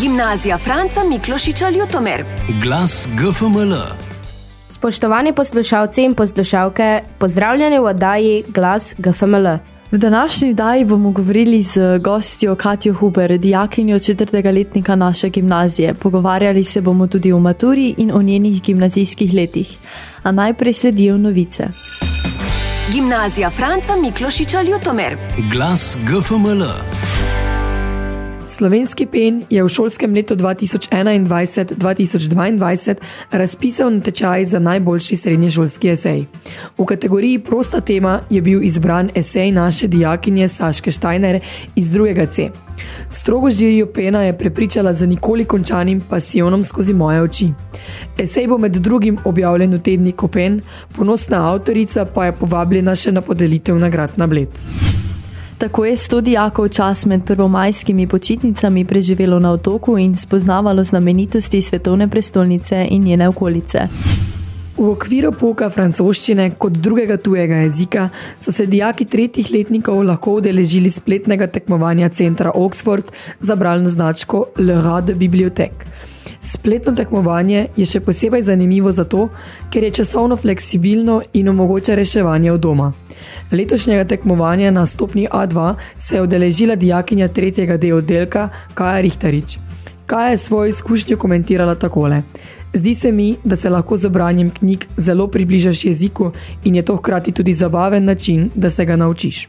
Gimnazija Franca Miklošiča Ljutomer. Glas GFML. Spoštovani poslušalci in poslušalke, pozdravljeni v oddaji Glas GFML. V današnji daji bomo govorili z gostjo Katjo Huber, dijakinjo četrtega letnika naše gimnazije. Pogovarjali se bomo tudi o maturi in o njenih gimnazijskih letih. A najprej sledijo novice. Gimnazija Franca Miklošiča Ljutomer. Glas GFML. Slovenski pen je v šolskem letu 2021-2022 razpisal natečaj za najboljši srednješolski esej. V kategoriji Prosta tema je bil izbran esej naše dijakinje Saške Štajner iz drugega C. Strogo žirijo pena je prepričala za nikoli končanim pasijonom skozi moje oči. Esej bo med drugim objavljen v tedniku Pen, ponosna avtorica pa je povabljena še na podelitev nagrad na Bled. Tako je sto dijakov čas med prvomajskimi počitnicami preživelo na otoku in spoznavalo znamenitosti svetovne prestolnice in njene okolice. V okviru pouka francoščine kot drugega tujega jezika so se dijaki tretjih letnikov lahko udeležili spletnega tekmovanja centra Oxford za bralno značko Le Rat de Bibliothèque. Spletno tekmovanje je še posebej zanimivo zato, ker je časovno fleksibilno in omogoča reševanje od doma. Letošnjega tekmovanja na stopni A2 se je odeležila dijakinja tretjega D oddelka Kaja Rihtarič. Kaja je svojo izkušnjo komentirala takole. Zdi se mi, da se lahko z branjem knjig zelo približaš jeziku in je to hkrati tudi zabaven način, da se ga naučiš.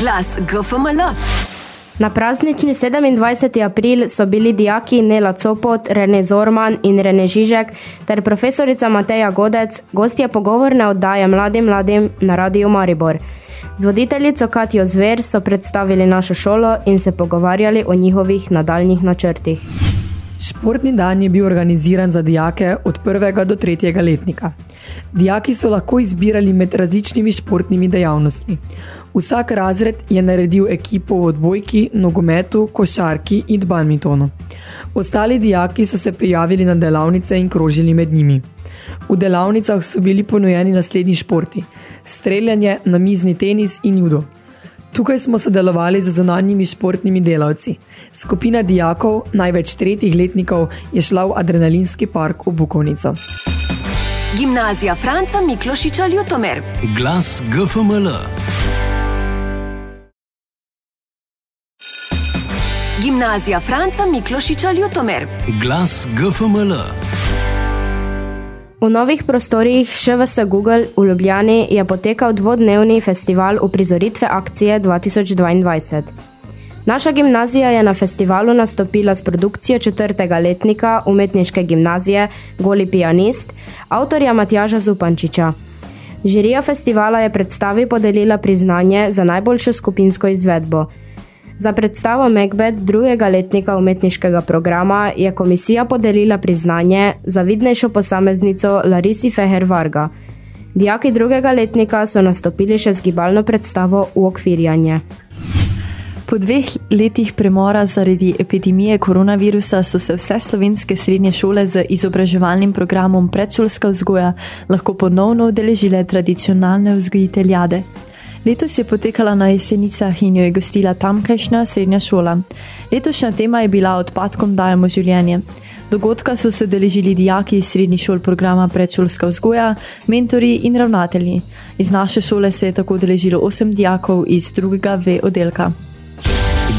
Glas GFML. Na praznični 27. april so bili dijaki Nela Copot, Rene Zorman in Rene Žižek ter profesorica Mateja Godec gostje pogovorne oddaje Mladim mladim na Radio Maribor. Z voditeljico Katjo Zver so predstavili našo šolo in se pogovarjali o njihovih nadaljnih načrtih. Športni dan je bil organiziran za dijake od prvega do tretjega letnika. Dijaki so lahko izbirali med različnimi športnimi dejavnostmi. Vsak razred je naredil ekipo v odbojki, nogometu, košarki in badmintonu. Ostali dijaki so se prijavili na delavnice in krožili med njimi. V delavnicah so bili ponujeni naslednji športi: streljanje, namizni tenis in judo. Tukaj smo sodelovali z zunanjimi športnimi delavci. Skupina dijakov, največ tretjih letnikov, je šla v adrenalinski park v Bukovnico. Gimnazija Franca Miklošiča Ljutomer. Glas GFML. Gimnazija Franca Miklošiča Ljutomer. Glas GFML. V novih prostorih ŠVS Google v Ljubljani je potekal dvodnevni festival uprizoritve akcije 2022. Naša gimnazija je na festivalu nastopila s produkcijo četrtega letnika umetniške gimnazije Goli pianist, avtorja Matjaža Zupančiča. Žirija festivala je predstavi podelila priznanje za najboljšo skupinsko izvedbo. Za predstavo Macbeth drugega letnika umetniškega programa je komisija podelila priznanje za vidnejšo posameznico Larisi Feher Varga. Dijaki drugega letnika so nastopili še z gibalno predstavo v okvirjanje. Po dveh letih premora zaradi epidemije koronavirusa so se vse slovenske srednje šole z izobraževalnim programom predšolska vzgoja lahko ponovno udeležile tradicionalne vzgojiteljade. Letos je potekala na jesenicah in jo je gostila tamkajšnja srednja šola. Letošnja tema je bila Odpadkom dajemo življenje. Dogodka so se deležili dijaki iz srednjih šol programa predšolska vzgoja, mentori in ravnatelji. Iz naše šole se je tako deležilo osem dijakov iz drugega V oddelka.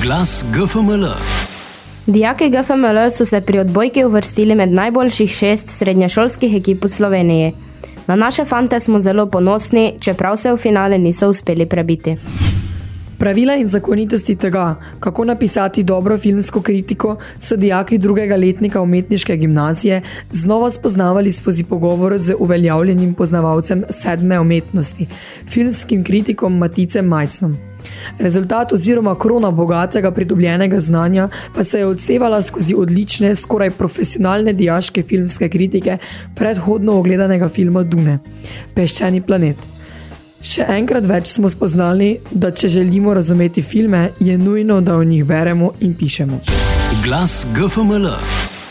Glas GFML. Dijaki GFML so se pri odbojki uvrstili med najboljših šest srednješolskih ekip v Sloveniji. Na naše fante smo zelo ponosni, čeprav se v finale niso uspeli prebiti. Pravila in zakonitosti tega, kako napisati dobro filmsko kritiko, so dijaki drugega letnika umetniške gimnazije znova spoznavali skozi pogovor z uveljavljenim poznavalcem sedme umetnosti, filmskim kritikom Maticem Majcnom. Rezultat oziroma krona bogatega pridobljenega znanja pa se je odsevala skozi odlične, skoraj profesionalne dijaške filmske kritike predhodno ogledanega filma Dune, Peščeni planet. Še enkrat več smo spoznali, da če želimo razumeti filme, je nujno, da o njih beremo in pišemo. Glas GFML.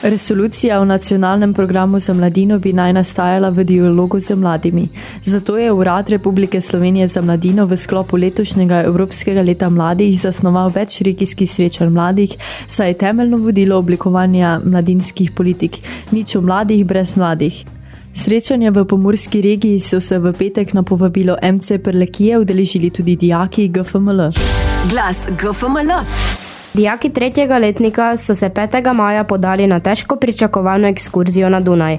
Resolucija o nacionalnem programu za mladino bi naj nastajala v dialogu z mladimi. Zato je Urad Republike Slovenije za mladino v sklopu letošnjega Evropskega leta mladih zasnoval več regijskih srečanj mladih, saj je temeljno vodilo oblikovanja mladinskih politik. Nič o mladih brez mladih. Srečanja v pomorski regiji so se v petek na povabilo MC Prlekije udeležili tudi dijaki GFML. Glas GFML. Dijaki tretjega letnika so se 5. maja podali na težko pričakovano ekskurzijo na Dunaj.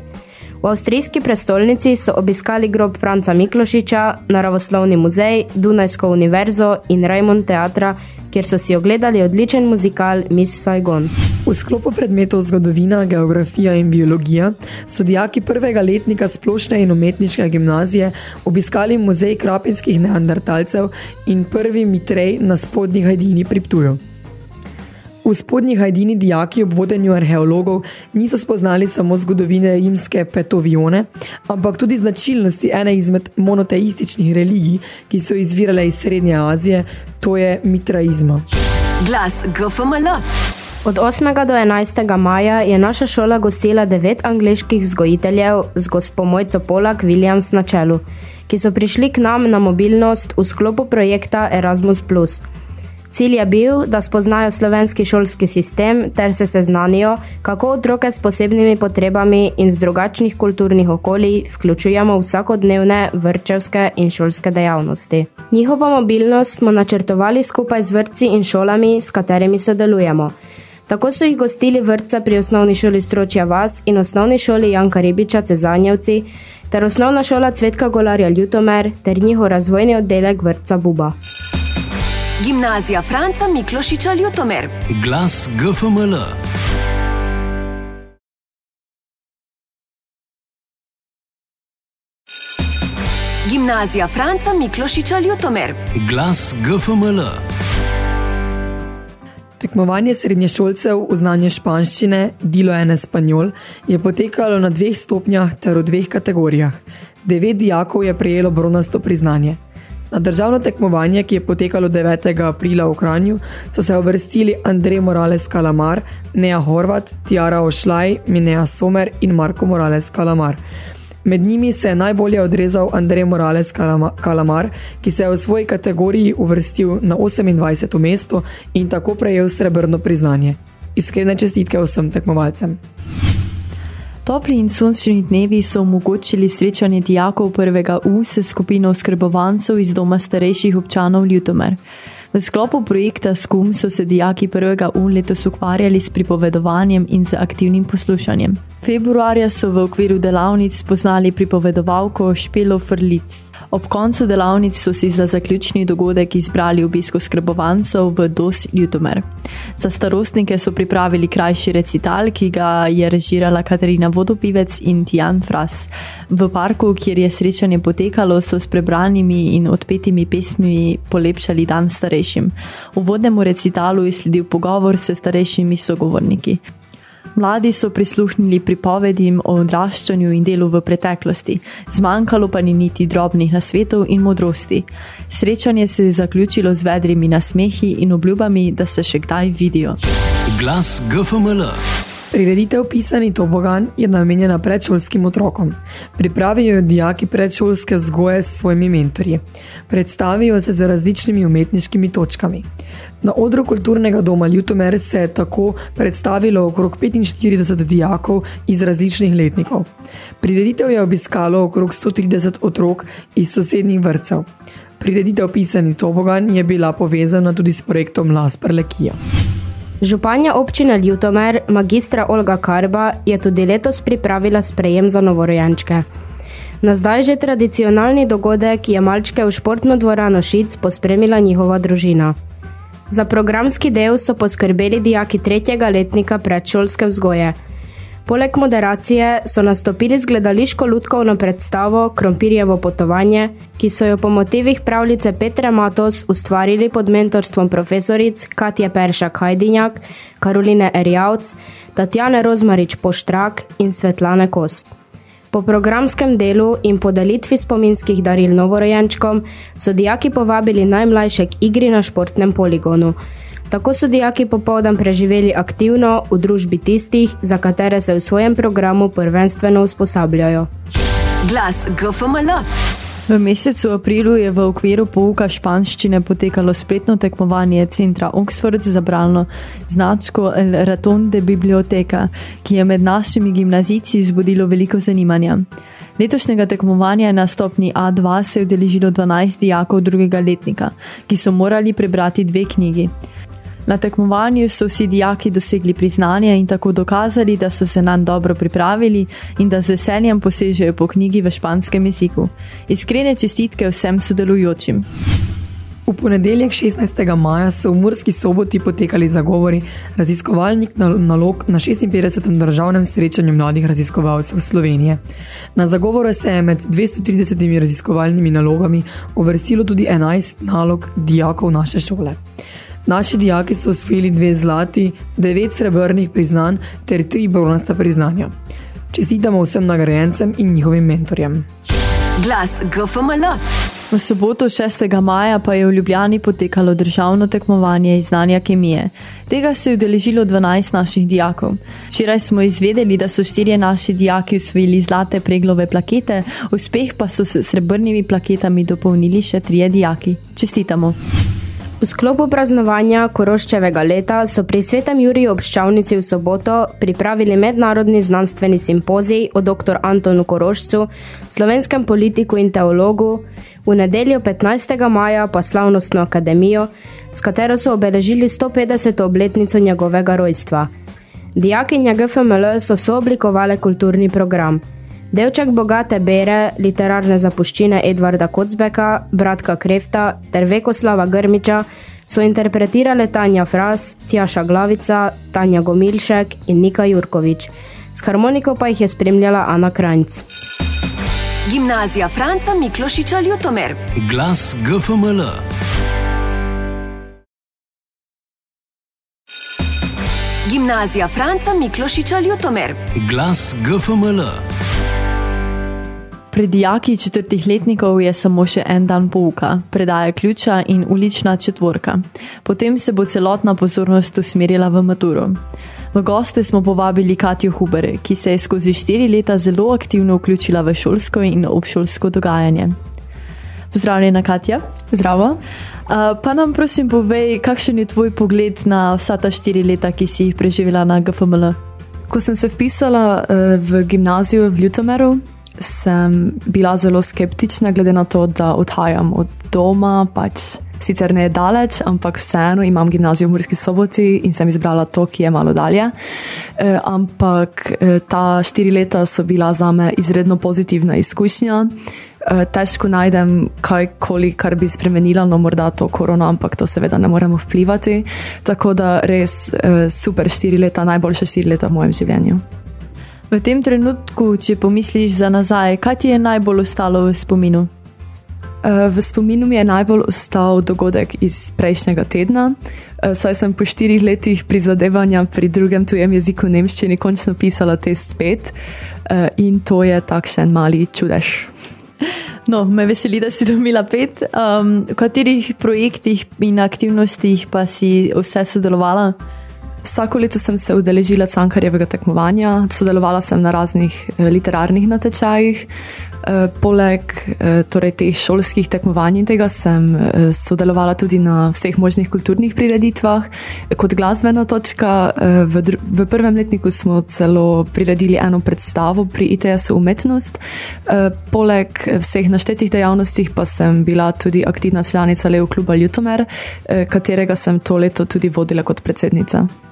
V avstrijski prestolnici so obiskali grob Franca Miklošiča, naravoslovni muzej, Dunajsko univerzo in Raymond teatra, kjer so si ogledali odličen muzikal Miss Saigon. V sklopu predmetov zgodovina, geografija in biologija so dijaki prvega letnika splošne in umetniške gimnazije obiskali muzej krapinskih neandertalcev in prvi mitrej na spodnji hajdini pri Ptuju. V spodnji hajdini dijaki ob vodenju arheologov niso spoznali samo zgodovine rimske petovione, ampak tudi značilnosti ene izmed monoteističnih religij, ki so izvirale iz Srednje Azije, to je mitraizma. Glas GFML. Od 8. do 11. maja je naša šola gostila devet angliških vzgojiteljev z gospo Mojco Polak Williams na čelu, ki so prišli k nam na mobilnost v sklopu projekta Erasmus+. Cilj je bil, da spoznajo slovenski šolski sistem ter se seznanijo, kako otroke s posebnimi potrebami in z drugačnih kulturnih okolij vključujemo v vsakodnevne vrčevske in šolske dejavnosti. Njihovo mobilnost smo načrtovali skupaj z vrtci in šolami, s katerimi sodelujemo. Tako so jih gostili vrtca pri osnovni šoli Stročja Vas in osnovni šoli Janka Ribiča Cezanjevci ter osnovna šola Cvetka Golarja Ljutomer ter njihov razvojni oddelek vrtca Buba. Gimnazija Franca Miklošiča Ljutomer. Glas GFML. Gimnazija Franca Miklošiča Ljutomer. Glas GFML. Tekmovanje srednješolcev v znanje španščine Dilo en Espanjol je potekalo na dveh stopnjah ter v dveh kategorijah. Devet dijakov je prejelo bronasto priznanje. Na državno tekmovanje, ki je potekalo 9. aprila v Kranju, so se uvrstili Andrej Morales Kalamar, Nea Horvat, Tiara Ošlaj, Minea Somer in Marko Morales Kalamar. Med njimi se je najbolje odrezal Andrej Morales Kalamar, ki se je v svoji kategoriji uvrstil na 28. mesto in tako prejel srebrno priznanje. Iskrene čestitke vsem tekmovalcem. Topli in sončni dnevi so omogočili srečanje dijakov prvega U s skupino oskrbovancev iz doma starejših občanov Ljutomer. V sklopu projekta SKUM so se dijaki prvega U letos ukvarjali s pripovedovanjem in z aktivnim poslušanjem. Februarja so v okviru delavnic spoznali pripovedovalko Špelo Frlic. Ob koncu delavnic so si za zaključni dogodek izbrali obisko skrbovancev v DOS Ljutomer. Za starostnike so pripravili krajši recital, ki ga je režirala Katarina Vodopivec in Tijan Fras. V parku, kjer je srečanje potekalo, so s prebranimi in odpetimi pesmimi polepšali dan starejšim. V vodnemu recitalu je sledil pogovor s starejšimi sogovorniki. Mladi so prisluhnili pripovedim o odraščanju in delu v preteklosti, zmanjkalo pa ni niti drobnih nasvetov in modrosti. Srečanje se je zaključilo z vedrimi nasmehi in obljubami, da se še kdaj vidijo. Glas GFML. Prireditev Pisani tobogan je namenjena predšolskim otrokom. Pripravijo jo dijaki predšolske vzgoje s svojimi mentorji. Predstavijo se z različnimi umetniškimi točkami. Na odru kulturnega doma Ljutomer se je tako predstavilo okrog 45 dijakov iz različnih letnikov. Prireditev je obiskalo okrog 130 otrok iz sosednjih vrtcev. Prireditev Pisani tobogan je bila povezana tudi s projektom Las Prlekija. Županja občine Ljutomer, magistra Olga Karba, je tudi letos pripravila sprejem za novorojenčke. Na zdaj že tradicionalni dogodek je malčke v športno dvorano Šic pospremila njihova družina. Za programski del so poskrbeli dijaki tretjega letnika predšolske vzgoje. Poleg moderacije so nastopili z gledališko lutkovno predstavo Krompirjevo potovanje, ki so jo po motivih pravljice Petre Matos ustvarili pod mentorstvom profesoric Katje Peršak Hajdinjak, Karoline Erjavc, Tatjane Rozmarič Poštrak in Svetlane Kos. Po programskem delu in podelitvi spominskih daril novorojenčkom so dijaki povabili najmlajše k igri na športnem poligonu. Tako so dijaki popoldan preživeli aktivno v družbi tistih, za katere se v svojem programu prvenstveno usposabljajo. Glas GFML. V mesecu aprilu je v okviru pouka španščine potekalo spletno tekmovanje centra Oxford za bralno značko El Raton de Biblioteka, ki je med našimi gimnazijci zbudilo veliko zanimanja. Letošnjega tekmovanja na stopni A2 se je udeležilo 12 dijakov drugega letnika, ki so morali prebrati dve knjigi. Na tekmovanju so vsi dijaki dosegli priznanje in tako dokazali, da so se nam dobro pripravili in da z veseljem posežejo po knjigi v španskem jeziku. Iskrene čestitke vsem sodelujočim. V ponedeljek 16. maja so v Murski soboti potekali zagovori raziskovalnih nalog na 56. državnem srečanju mladih raziskovalcev Slovenije. Na zagovore se je med 230 raziskovalnimi nalogami uvrstilo tudi 11 nalog dijakov naše šole. Naši dijaki so osvojili dve zlati, devet srebrnih priznanj ter tri bronasta priznanja. Čestitamo vsem nagrajencem in njihovim mentorjem. Glas GFML. V soboto 6. maja pa je v Ljubljani potekalo državno tekmovanje iz znanja kemije. Tega se je udeležilo 12 naših dijakov. Včeraj smo izvedeli, da so štirje naši dijaki usvojili zlate preglove plakete, uspeh pa so s srebrnimi plaketami dopolnili še trije dijaki. Čestitamo! V sklopu praznovanja Koroščevega leta so pri Svetem Juriju obščavnici v soboto pripravili mednarodni znanstveni simpozij o dr. Antonu Korošcu, slovenskem politiku in teologu, v nedeljo 15. maja pa slavnostno akademijo, s katero so obeležili 150. obletnico njegovega rojstva. Dijakinja GFML so sooblikovali kulturni program – Delček bogate bere, literarne zapuščine Edvarda Kocbeka, Bratka Krefta ter Vekoslava Grmiča so interpretirale Tanja Fras, Tjaša Glavica, Tanja Gomilšek in Nika Jurkovič. S harmoniko pa jih je spremljala Ana Kranjc. Gimnazija Franca Miklošiča Ljutomer. Glas GFML. Gimnazija Franca Miklošiča Ljutomer. Glas GFML. Pred dijaki četrtih letnikov je samo še en dan pouka, predaja ključa in ulična četvorka. Potem se bo celotna pozornost usmerila v maturo. V goste smo povabili Katjo Huber, ki se je skozi štiri leta zelo aktivno vključila v šolsko in obšolsko dogajanje. Pozdravljena, Katja. Zdravo. Pa nam prosim povej, kakšen je tvoj pogled na vsa ta štiri leta, ki si jih preživela na GFML? Ko sem se vpisala v gimnazijo v Ljutomeru, sem bila zelo skeptična, glede na to, da odhajam od doma. Pač sicer ne je daleč, ampak vseeno imam gimnazijo v Murski soboti in sem izbrala to, ki je malo dalje. E, ampak e, ta štiri leta so bila za me izredno pozitivna izkušnja. E, težko najdem kajkoli, kar bi spremenila, no morda to korona, ampak to seveda ne moremo vplivati. Tako da res e, super štiri leta, najboljše štiri leta v mojem življenju. V tem trenutku, če pomisliš za nazaj, kaj ti je najbolj ostalo v spominu? Eh, v spominu mi je najbolj ostal dogodek iz prejšnjega tedna. Eh, saj sem po štirih letih prizadevanja pri drugem tujem jeziku nemščini končno pisala test 5 eh, in to je takšen mali čudež. No, me veseli, da si dobila pet. Um, v katerih projektih in aktivnostih pa si vse sodelovala? Vsako leto sem se udeležila cankarjevega tekmovanja, sodelovala sem na raznih eh, literarnih natečajih. Eh, poleg eh, torej, teh šolskih tekmovanj in tega sem sodelovala tudi na vseh možnih kulturnih prireditvah. Kot glasbena točka v, v prvem letniku smo celo priredili eno predstavo pri ITS umetnost. Poleg vseh naštetih dejavnosti pa sem bila tudi aktivna članica Leo kluba Ljutomer, katerega sem to leto tudi vodila kot predsednica.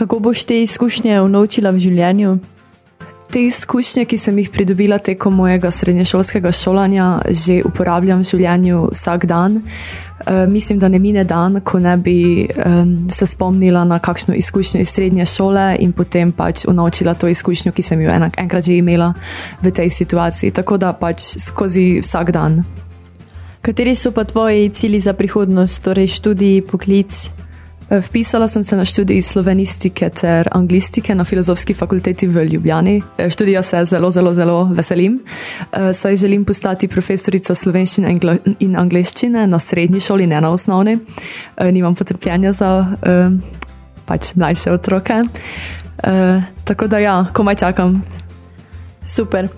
Kako boš te izkušnje naučila v življenju? Te izkušnje, ki sem jih pridobila tekom mojega srednješolskega šolanja, že uporabljam v življenju vsak dan. E, mislim, da ne mine dan, ko ne bi um, se spomnila na kakšno izkušnjo iz srednje šole in potem pač unovčila to izkušnjo, ki sem jo enak, enkrat že imela v tej situaciji. Tako da pač skozi vsak dan. Kateri so pa tvoji cilji za prihodnost, torej študij, poklic? Vpisala sem se na študij slovenistike ter anglistike na Filozofski fakulteti v Ljubljani. E, študija se zelo, zelo, zelo veselim, e, saj želim postati profesorica slovenščine in angleščine na srednji šoli, ne na osnovni. Nimam potrpljenja za pač mlajše otroke. Tako da ja, komaj čakam. Super.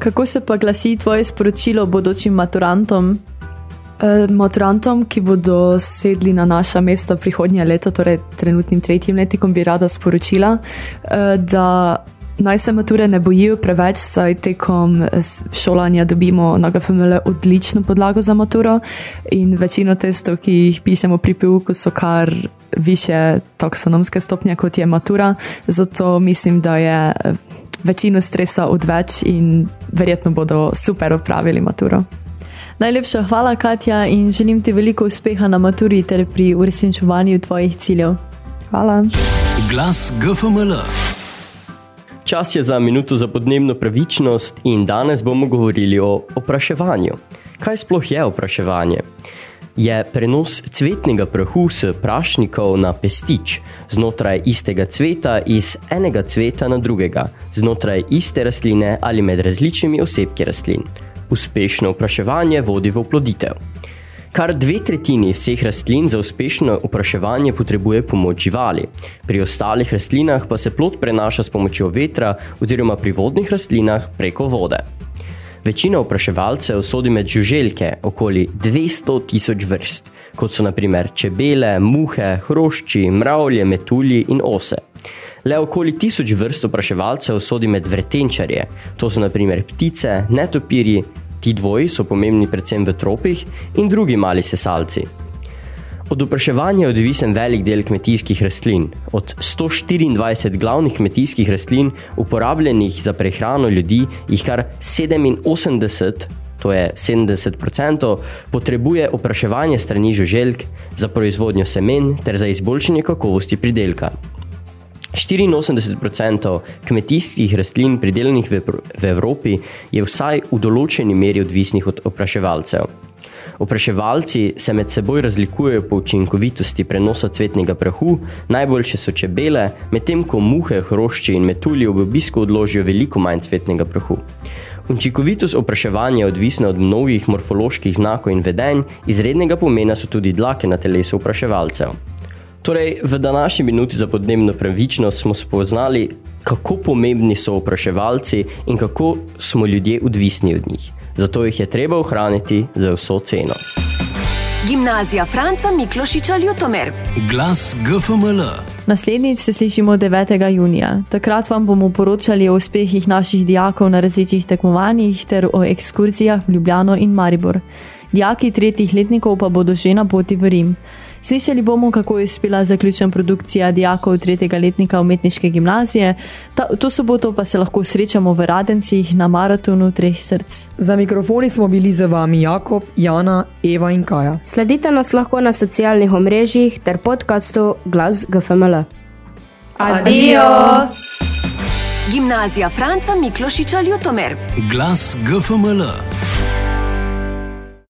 Kako se pa glasi tvoje sporočilo bodočim maturantom? Eh, maturantom, ki bodo sedli na naša mesta prihodnje leto, torej trenutnim tretjim letnikom, bi rada sporočila, eh, da naj se mature ne bojijo preveč, saj tekom eh, šolanja dobimo na GFML odlično podlago za maturo in večino testov, ki jih pišemo pri PUK, so kar više taksonomske stopnje kot je matura. Zato mislim, da je večino stresa odveč in verjetno bodo super opravili maturo. Najlepša hvala, Katja, in želim ti veliko uspeha na maturi ter pri uresničevanju tvojih ciljev. Hvala. Glas GFML. Čas je za minuto za podnebno pravičnost in danes bomo govorili o opraševanju. Kaj sploh je opraševanje? Je prenos cvetnega prahu s prašnikov na pestič znotraj istega cveta iz enega cveta na drugega, znotraj iste rastline ali med različnimi osebki rastlin. Uspešno opraševanje vodi v oploditev. Kar dve tretjini vseh rastlin za uspešno opraševanje potrebuje pomoč živali. Pri ostalih rastlinah pa se plod prenaša s pomočjo vetra oziroma pri vodnih rastlinah preko vode. Večina opraševalcev sodi med žuželjke, okoli 200 tisoč vrst, kot so naprimer čebele, muhe, hrošči, mravlje, metulji in ose. Le okoli tisoč vrst opraševalcev sodi med vretenčarje. To so naprimer ptice, netopirji, ti dvoji so pomembni predvsem v tropih in drugi mali sesalci. Od opraševanja je odvisen velik del kmetijskih rastlin. Od 124 glavnih kmetijskih rastlin, uporabljenih za prehrano ljudi, jih kar 87, to je 70%, potrebuje opraševanje strani žuželjk za proizvodnjo semen ter za izboljšanje kakovosti pridelka. 84% kmetijskih rastlin pridelanih v, v Evropi je vsaj v določeni meri odvisnih od opraševalcev. Opraševalci se med seboj razlikujejo po učinkovitosti prenosa cvetnega prahu, najboljše so čebele, medtem ko muhe, hrošči in metulji ob obisku odložijo veliko manj cvetnega prahu. Učinkovitost opraševanja je odvisna od mnogih morfoloških znakov in vedenj, izrednega pomena so tudi dlake na telesu opraševalcev. Torej, v današnji minuti za podnebno pravičnost smo spoznali, kako pomembni so opraševalci in kako smo ljudje odvisni od njih. Zato jih je treba ohraniti za vso ceno. Gimnazija Franca Miklošiča Ljutomer. Glas GFML. Naslednjič se slišimo 9. junija. Takrat vam bomo poročali o uspehih naših dijakov na različnih tekmovanjih ter o ekskurzijah v Ljubljano in Maribor. Dijaki tretjih letnikov pa bodo že na poti v Rim. Slišali bomo, kako je uspela zaključna produkcija dijakov tretjega letnika umetniške gimnazije. Ta, to soboto pa se lahko srečamo v Radencih na maratonu treh src. Za mikrofoni smo bili z vami Jakob, Jana, Eva in Kaja. Sledite nas lahko na socialnih omrežjih ter podkastu Glas GFML. Adijo! Gimnazija Franca Miklošiča Ljutomer. Glas GFML.